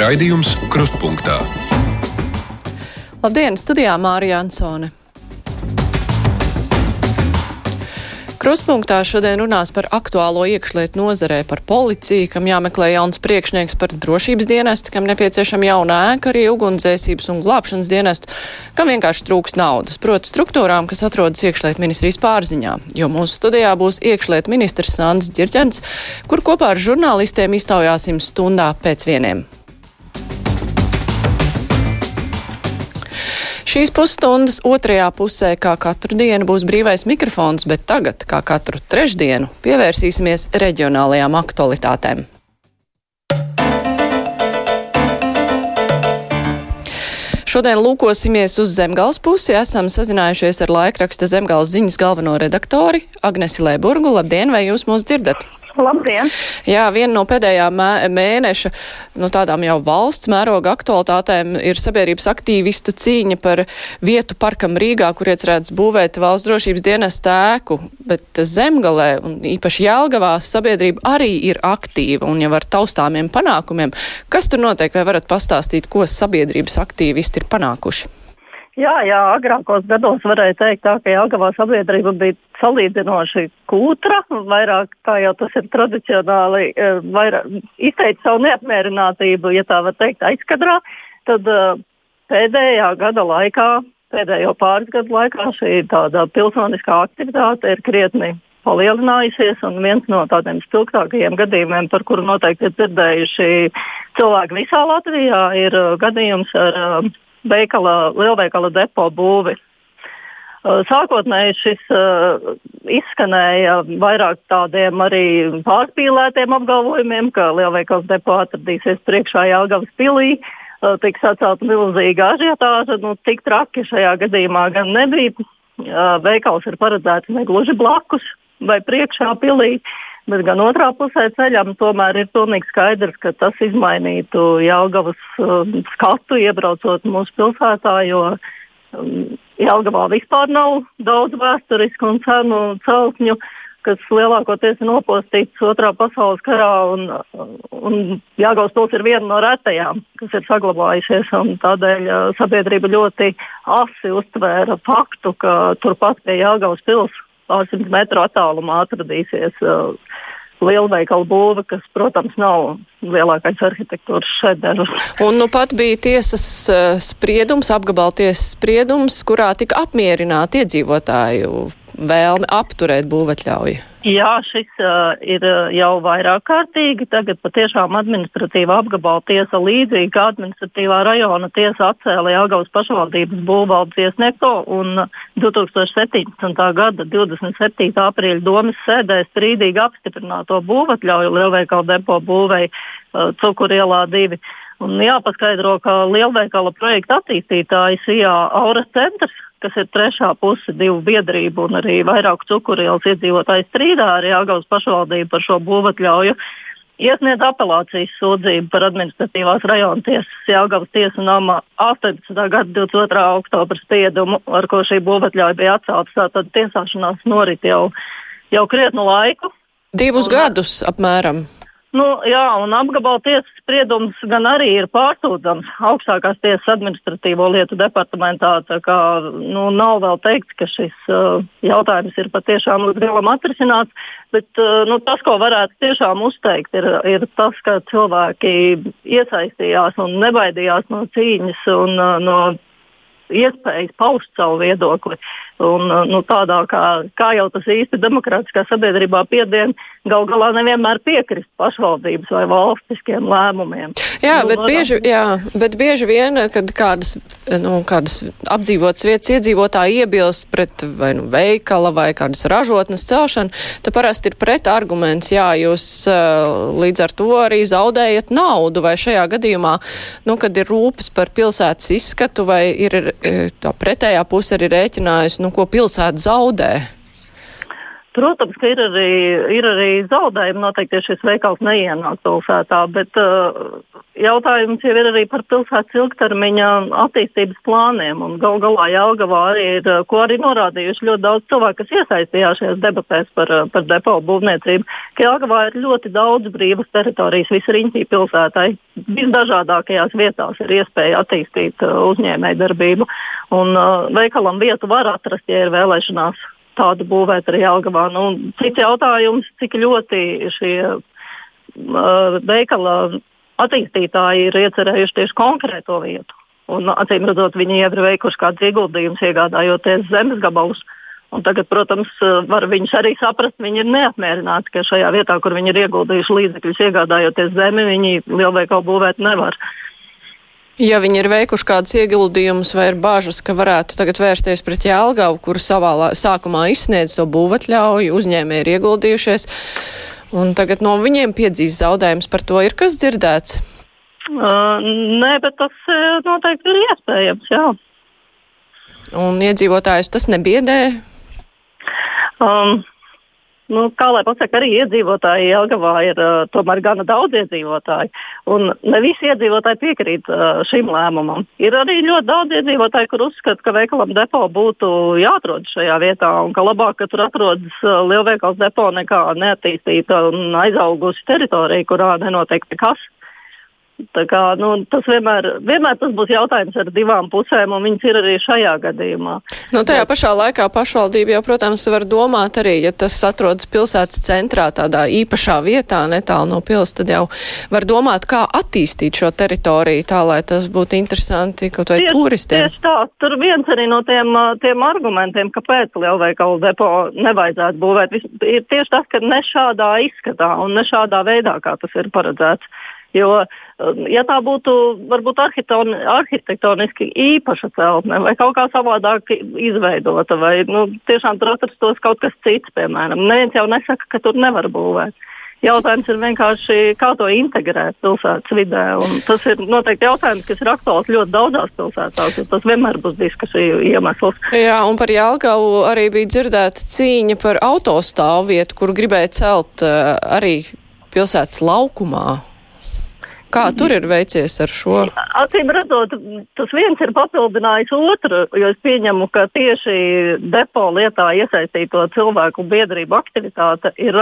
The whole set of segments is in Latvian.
Raidījums Krustpunktā. Labdien, studijā Mārija Ansone. Kruspunktā šodien runās par aktuālo iekšlietu nozarē, par policiju, kam jāmeklē jauns priekšnieks par drošības dienestu, kam nepieciešama jauna ēka, arī ugunsdzēsības un glābšanas dienestu, kam vienkārši trūks naudas, proti struktūrām, kas atrodas iekšlietu ministrijas pārziņā. Jo mūsu studijā būs iekšlietu ministrs Sandrs Ģirģents, kur kopā ar žurnālistiem iztaujāsim stundā pēc vieniem. Šīs pusstundas otrajā pusē, kā katru dienu, būs brīvais mikrofons, bet tagad, kā katru trešdienu, pievērsīsimies reģionālajām aktualitātēm. Šodien lūkosimies uz Zemgals pusi. Esam sazinājušies ar laikraksta Zemgals ziņas galveno redaktori Agnesi Lēburgu. Labdien, vai jūs mūs dzirdat? Labdien! Jā, viena no pēdējā mēneša nu, tādām jau valsts mēroga aktualitātēm ir sabiedrības aktīvistu cīņa par vietu parkam Rīgā, kur iecerēts būvēt valsts drošības dienas tēku, bet Zemgalē un īpaši Jelgavā sabiedrība arī ir aktīva un jau ar taustāmiem panākumiem. Kas tur notiek, vai varat pastāstīt, ko sabiedrības aktīvisti ir panākuši? Jā, jā, agrākos gados varēja teikt, tā, ka Jāgavā sabiedrība bija salīdzinoši kūtra, vairāk kā jau tas ir tradicionāli, e, vairāk, izteica savu neapmierinātību, ja tā var teikt, aizkadrā. Tad uh, pēdējā gada laikā, pēdējo pāris gadu laikā šī pilsoniskā aktivitāte ir krietni palielinājusies. Viens no tādiem spilgtākajiem gadījumiem, par kuru noteikti ir dzirdējuši cilvēki visā Latvijā, ir uh, gadījums ar veikala, lielveikala depo būvi. Uh, sākotnēji šis uh, izskanēja vairāk tādiem arī pārspīlētiem apgalvojumiem, ka lielveikals depo atradīsies priekšā Jāgavas pilī, uh, tiks atcelta milzīga ažiotāža. Nu, tik traki šajā gadījumā gan nebija. Uh, veikals ir paredzēts ne gluži blakus vai priekšā pilī. Uh, Bet gan otrā pusē ceļam tomēr ir pilnīgi skaidrs, ka tas izmainītu Jālgavas um, skatu, iebraucot mūsu pilsētā, jo um, Jālgavā vispār nav daudz vēsturisku un cenu celtņu, kas lielākoties ir nopostīts Otrā pasaules karā. Un, un Jāgauts pils ir viena no retajām, kas ir saglabājušies. Tādēļ uh, sabiedrība ļoti asi uztvēra faktu, ka turpat pie Jāgauts pils pārsimt metru attālumā atradīsies uh, lielveikalu būve, kas, protams, nav lielākais arhitektūras šedevrs. Un nu pat bija tiesas uh, spriedums, apgabaltiesas spriedums, kurā tika apmierināti iedzīvotāju vēlme apturēt būvatļauju. Jā, šis uh, ir jau vairāk kārtīgi. Tagad patiešām administratīva apgabala tiesa līdzīgi kā administratīvā rajona tiesa atcēla Jāgaunas pašvaldības būvvaldes iesniegto un 2017. gada 27. aprīļa domas sēdē strīdīgi apstiprināto būvatļauju lielveikalu depo būvei uh, Cukurielā 2. Un jāpaskaidro, ka lielveikala projekta attīstītājs IA Auras centrs kas ir trešā puse divu biedrību un arī vairāku cukurielas iedzīvotāju strīdā ar Jāgaunas pašvaldību par šo būvatļauju. Iesniedz apelācijas sūdzību par administratīvās rajona tiesas Jāgaunas tiesu nama 18. gada 22. oktobra spriedumu, ar ko šī būvatļauja bija atcelta. Tātad tiesāšanās norit jau, jau krietnu laiku. Divus un, gadus apmēram. Nu, jā, un apgabala tiesas spriedums gan arī ir pārsūdzams augstākās tiesas administratīvo lietu departamentā. Kā, nu, nav vēl teikts, ka šis uh, jautājums ir patiešām līdz galam atrisināts, bet uh, nu, tas, ko varētu tiešām uzteikt, ir, ir tas, ka cilvēki iesaistījās un nebaidījās no cīņas un uh, no iespējas paust savu viedokli. Un, nu, tādā kā, kā jau tas īsti demokrātiskā sabiedrībā piedien, gal galā nevienmēr piekrist pašvaldības vai valstiskiem lēmumiem. Jā, nu, bet, bieži, jā, bet bieži vien, kad kādas, nu, kādas apdzīvotas vietas iedzīvotāji iebilst pret vai nu veikala vai kādas ražotnes celšanu, tad parasti ir pret arguments, jā, jūs līdz ar to arī zaudējat naudu vai šajā gadījumā, nu, kad ir rūpes par pilsētas izskatu vai ir tā pretējā puse arī rēķinājusi, nu, ko pilsēta zaudē. Protams, ka ir arī, ir arī zaudējumi. Noteikti, šis veikals neienāk pilsētā, bet uh, jautājums jau ir arī par pilsētas ilgtermiņa attīstības plāniem. Galu galā Jālgavā arī ir, ko arī norādījuši ļoti daudz cilvēku, kas iesaistījās šajās debatēs par, par depo būvniecību, ka Jālgavā ir ļoti daudz brīvas teritorijas visai riņķī pilsētai. Visdažādākajās vietās ir iespēja attīstīt uh, uzņēmēju darbību. Un uh, veikalam vietu var atrast, ja ir vēlēšanās tādu būvēt arī Jelgavā. Nu, cits jautājums, cik ļoti šie uh, veikala attīstītāji ir iecerējuši tieši konkrēto vietu. Un, acīm redzot, viņi jau ir veikuši kādus ieguldījumus, iegādājoties zemes gabalus. Un tagad, protams, var viņus arī saprast, viņi ir neapmierināti, ka šajā vietā, kur viņi ir ieguldījuši līdzekļus, iegādājoties zemi, viņi lielveikalu būvēt nevar. Uh, Ja viņi ir veikuši kādus ieguldījumus vai ir bāžas, ka varētu tagad vērsties pret Jālgavu, kur savā sākumā izsniedz to būvatļauju, uzņēmēji ir ieguldījušies, un tagad no viņiem piedzīs zaudējums par to, ir kas dzirdēts? Uh, nē, bet tas noteikti ir iespējams, jā. Un iedzīvotājus tas nebiedē? Um, Nu, kā lai pasaka, arī iedzīvotāji Jelgavā ir uh, tomēr gana daudz iedzīvotāju. Un ne visi iedzīvotāji piekrīt uh, šim lēmumam. Ir arī ļoti daudz iedzīvotāju, kur uzskata, ka veikalam depo būtu jāatrod šajā vietā un ka labāk, ka tur atrodas uh, lielveikals depo nekā neattīstīta un aizaugusi teritorija, kurā nenotiek nekas. Kā, nu, tas vienmēr, vienmēr tas būs jautājums ar divām pusēm, un viņas ir arī šajā gadījumā. Nu, tajā pašā laikā pašvaldība jau, protams, var domāt arī, ja tas atrodas pilsētas centrā, tādā īpašā vietā, netālu no pils, tad jau var domāt, kā attīstīt šo teritoriju tā, lai tas būtu interesanti kaut vai tieši, turistiem. Tieši tā, tur viens arī no tiem, tiem argumentiem, kāpēc lielveikalu depo nevajadzētu būvēt, ir tieši tas, ka ne šādā izskatā un ne šādā veidā, kā tas ir paredzēts. Jo, um, ja tā būtu varbūt arhitektoniski īpaša celtne vai kaut kā savādāk izveidota, vai nu, tiešām tur atrastos kaut kas cits, piemēram, neviens jau nesaka, ka tur nevar būvēt. Jautājums ir vienkārši, kā to integrēt pilsētas vidē. Tas ir noteikti jautājums, kas ir aktuāls ļoti daudzās pilsētās. Tas vienmēr būs diskusiju iemesls. Jā, un par Jālgavu arī bija dzirdēta cīņa par autostāvvietu, kur gribēja celt uh, arī pilsētas laukumā. Kā tur ir veicies ar šo? Acīm redzot, tas viens ir papildinājis otru, jo es pieņemu, ka tieši depo lietā iesaistīto cilvēku biedrību aktivitāte ir,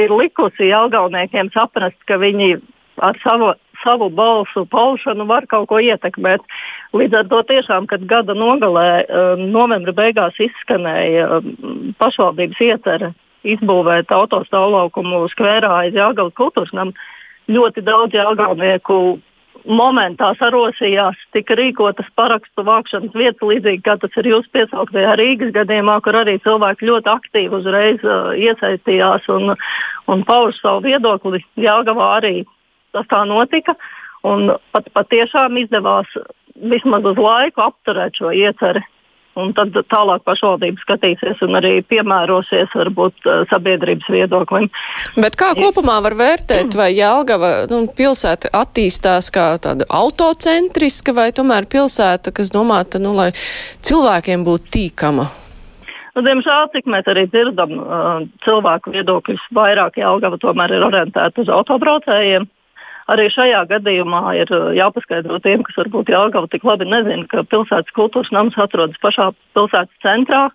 ir likusi Jelgauniekiem saprast, ka viņi ar savu, savu balsu paušanu var kaut ko ietekmēt. Līdz ar to tiešām, kad gada nogalē, um, novembra beigās izskanēja um, pašvaldības iecerē izbūvēt autostāvlaukumu skvērā aiz Jāgaunas kultūras namu ļoti daudz jāgaunieku momentā sarosījās, tika rīkotas parakstu vākšanas vietas, līdzīgi kā tas ir jūsu piesauktajā Rīgas gadījumā, kur arī cilvēki ļoti aktīvi uzreiz uh, iesaistījās un, un pauž savu viedokli. Jāgavā arī tas tā notika. Un pat, pat tiešām izdevās vismaz uz laiku apturēt šo ieceri Un tad tālāk pašvaldība skatīsies un arī piemērosies varbūt eh, sabiedrības viedoklim. Bet kā kopumā var vērtēt, vai Jelgava nu, pilsēta attīstās kā tāda autocentriska vai tomēr pilsēta, kas domāta, nu, lai cilvēkiem būtu tīkama? Nu, diemžēl, cik mēs arī dzirdam, uh, cilvēku viedokļus vairāk Jelgava tomēr ir orientēta uz autobraucējiem. Arī šajā gadījumā ir uh, jāpaskaidro tiem, kas varbūt Jāgauta tik labi nezina, ka pilsētas kultūras nams atrodas pašā pilsētas centrā.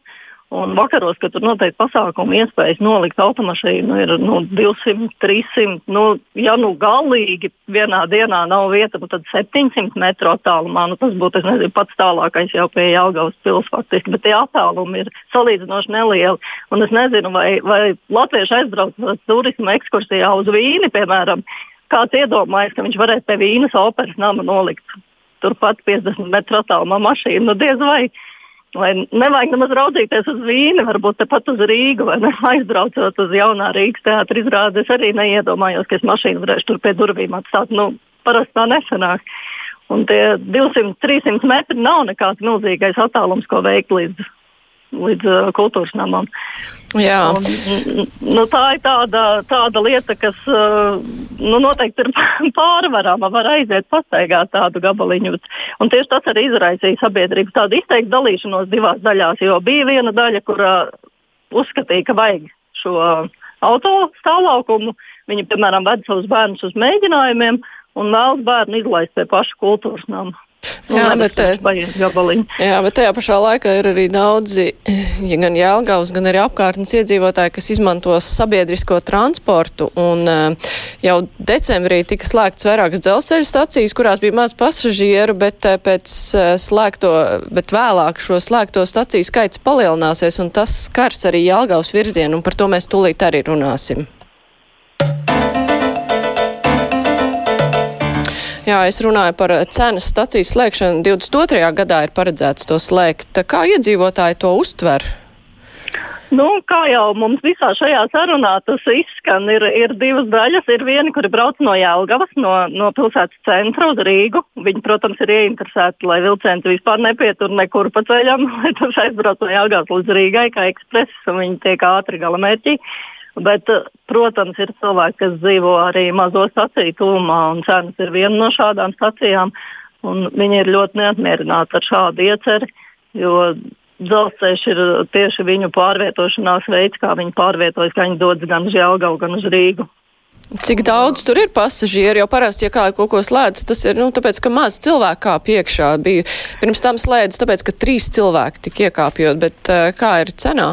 Un vakaros, kad tur noteikti pasākumu iespējas nolikt automašīnu, ir nu, 200, 300. Nu, ja nu galīgi vienā dienā nav vieta, nu, tad 700 metru attālumā. Nu, tas būtu nezinu, pats tālākais jau pie Jāgaunas pilsētas faktiski, bet tie attālumi ir salīdzinoši nelieli. Un es nezinu, vai, vai latvieši aizbrauc turisma ekskursijā uz Vīni, piemēram, kāds iedomājas, ka viņš varēs pie Vīnas operas nama nolikt turpat 50 metru attālumā mašīnu. Nu, diez vai. Vai nevajag nemaz raudzīties uz Vīni, varbūt tepat uz Rīgu, vai ne, aizbraucot uz jaunā Rīgas teātris izrādi. Es arī neiedomājos, ka es mašīnu varēšu tur pie durvīm atstāt. Nu, parasti tā nesanāk. Un tie 200-300 metri nav nekāds milzīgais attālums, ko veikt līdz līdz kultūras namam. Jā. Un, nu, tā ir tāda, tāda lieta, kas nu, noteikti ir pārvarama. Var aiziet pastaigāt tādu gabaliņu. Un tieši tas arī izraisīja sabiedrību tādu izteiktu dalīšanos divās daļās. Jo bija viena daļa, kur uzskatīja, ka vajag šo auto stāvlaukumu. Viņi, piemēram, ved savus bērnus uz mēģinājumiem un vēlas bērnu izlaist pie paša kultūras nama. Nu, jā, bet, jā, bet tajā pašā laikā ir arī daudzi, ja gan Jēlgavs, gan arī apkārtnes iedzīvotāji, kas izmantos sabiedrisko transportu. Un uh, jau decembrī tika slēgts vairākas dzelzceļa stacijas, kurās bija maz pasažieru, bet uh, pēc slēgto, bet vēlāk šo slēgto staciju skaits palielināsies, un tas skars arī Jēlgavs virzienu, un par to mēs tūlīt arī runāsim. Jā, es runāju par eh, cenas stacijas slēgšanu. 22. gadā ir paredzēts to slēgt. Kā iedzīvotāji to uztver? Nu, kā jau mums visā šajā sarunā tas izskan, ir, ir divas daļas. Ir viena, kuri brauc no Jālgavas, no, no pilsētas centra uz Rīgu. Viņi, protams, ir ieinteresēti, lai vilciens vispār nepietur nekur pa ceļam, lai tas aizbrauc no Jālgavas līdz Rīgai kā ekspress, un viņi tiek ātri galamērķī. Bet, eh, protams, ir cilvēki, kas dzīvo arī mazo staciju tūmā, un cenas ir viena no šādām stacijām. Viņi ir ļoti neapmierināti ar šādu ieceri, jo dzelzceļš ir tieši viņu pārvietošanās veids, kā viņi pārvietojas, kā viņi dodas gan uz Jālgavu, gan uz Rīgu. Cik daudz tur ir pasažieri? Jo parasti, ja kāda kaut ko slēdz, tas ir, nu, tāpēc, ka maz cilvēku kāp iekšā. Bija pirms tam slēdz, tāpēc, ka trīs cilvēki tik iekāpjot, bet uh, kā ir cenā?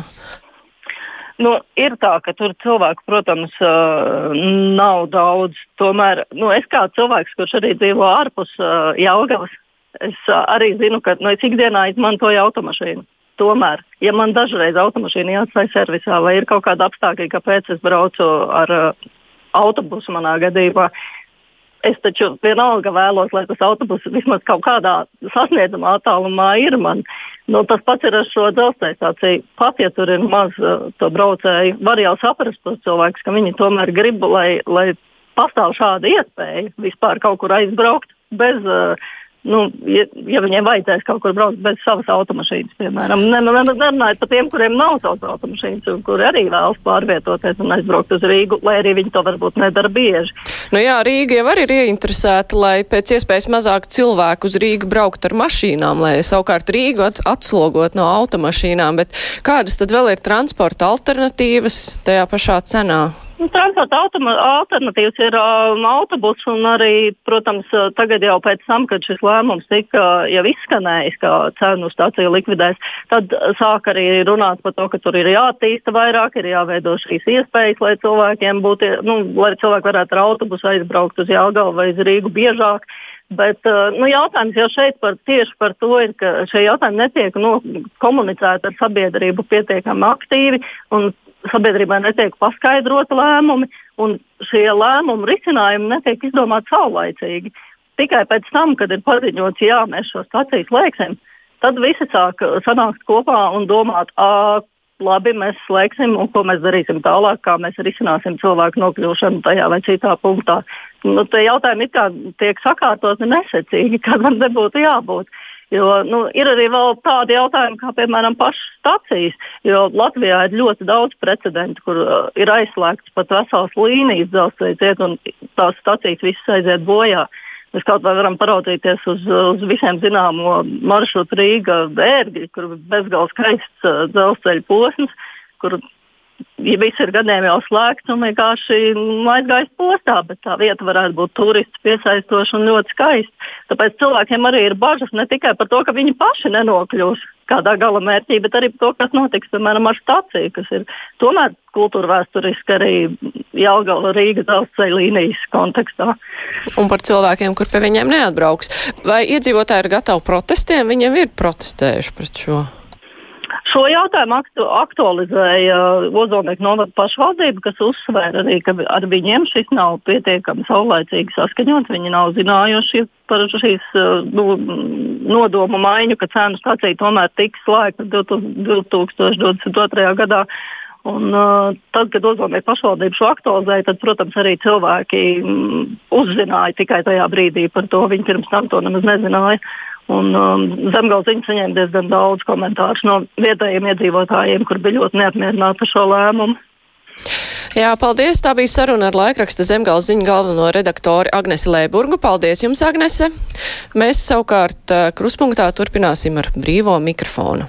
Nu, ir tā, ka tur cilvēku, protams, nav daudz. Tomēr nu, es kā cilvēks, kurš arī dzīvo ārpus Jālgavas, es arī zinu, ka nu, ikdienā izmantoju automašīnu. Tomēr, ja man dažreiz automašīna jāatstāj servisā vai ir kaut kāda apstākļa, kāpēc es braucu ar autobusu manā gadījumā, es taču vienalga vēlos, lai tas autobus vismaz kaut kādā sasniedzamā attālumā ir man. Nu, tas pats ir ar šo dzelzceļa stāciju. Pat ja tur ir maz uh, to braucēju, var jau saprast tos cilvēkus, ka viņi tomēr grib, lai, lai pastāv šāda iespēja vispār kaut kur aizbraukt bez uh, nu, ja, ja viņiem vajadzēs kaut kur braukt bez savas automašīnas, piemēram. Nerunājot par tiem, kuriem nav savas automašīnas, un kuri arī vēlas pārvietoties un aizbraukt uz Rīgu, lai arī viņi to varbūt nedara bieži. Nu jā, Rīga jau arī ir ieinteresēta, lai pēc iespējas mazāk cilvēku uz Rīgu braukt ar mašīnām, lai savukārt Rīgu atslogot no automašīnām, bet kādas tad vēl ir transporta alternatīvas tajā pašā cenā? Nu, transporta alternatīvas ir um, autobus, un arī, protams, uh, tagad jau pēc tam, kad šis lēmums tika jau izskanējis, ka cenu stācija likvidēs, tad sāk arī runāt par to, ka tur ir jāattīsta vairāk, ir jāveido šīs iespējas, lai cilvēkiem būtu, nu, lai cilvēki varētu ar autobusu aizbraukt uz Jālgavu vai uz Rīgu biežāk. Bet uh, nu, jautājums jau šeit par, tieši par to ir, ka šie jautājumi netiek nu, komunicēti ar sabiedrību pietiekami aktīvi sabiedrībai netiek paskaidroti lēmumi, un šie lēmumu risinājumi netiek izdomāti saulaicīgi. Tikai pēc tam, kad ir paziņots, jā, mēs šo staciju slēgsim, tad visi sāk sanākt kopā un domāt, labi, mēs slēgsim, un ko mēs darīsim tālāk, kā mēs risināsim cilvēku nokļūšanu tajā vai citā punktā. Nu, tie jautājumi tiek sakārtoti nesecīgi, kādam nebūtu jābūt. Jo, nu, ir arī tādi jautājumi, kā piemēram pašas stacijas. Latvijā ir ļoti daudz precedentu, kur uh, ir aizslēgts pat veselas līnijas dzelzceļa ciet, un tās stacijas visas aiziet bojā. Mēs kaut vai varam paraudzīties uz, uz visiem zināmo maršrutu Rīga ērgļi, kur ir bezgalīgi skaists uh, dzelzceļa posms, kur ja viss ir gadiem jau slēgts un vienkārši aizgājis postā, bet tā vieta varētu būt turistu piesaistoša un ļoti skaista. Tāpēc cilvēkiem arī ir bažas ne tikai par to, ka viņi paši nenokļūs kādā gala mērķī, bet arī par to, kas notiks piemēram ar staciju, kas ir tomēr kultūra vēsturiski arī Jālgala Rīga dzelzceļa līnijas kontekstā. Un par cilvēkiem, kur pie viņiem neatbrauks. Vai iedzīvotāji ir gatavi protestiem? Viņiem ir protestējuši pret šo. Šo jautājumu aktu, aktualizēja Ozolnieku novada pašvaldība, kas uzsvēra arī, ka ar viņiem šis nav pietiekami saulēcīgi saskaņots. Viņi nav zinājuši par šīs nu, nodomu maiņu, ka cenu stācija tomēr tiks slēgta 2022. gadā. Un, uh, tad, kad Ozolnieku pašvaldība šo aktualizēja, tad, protams, arī cilvēki mm, uzzināja tikai tajā brīdī par to. Viņi pirms tam to nemaz nezināja. Un, um, Zemgals viņa saņēma diezgan daudz komentāru no vietējiem iedzīvotājiem, kur bija ļoti neapmierināti ar šo lēmumu. Jā, paldies. Tā bija saruna ar laikraksta Zemgals ziņu galveno redaktori Agnesi Lēburgu. Paldies jums, Agnese. Mēs savukārt uh, kruspunktā turpināsim ar brīvo mikrofonu.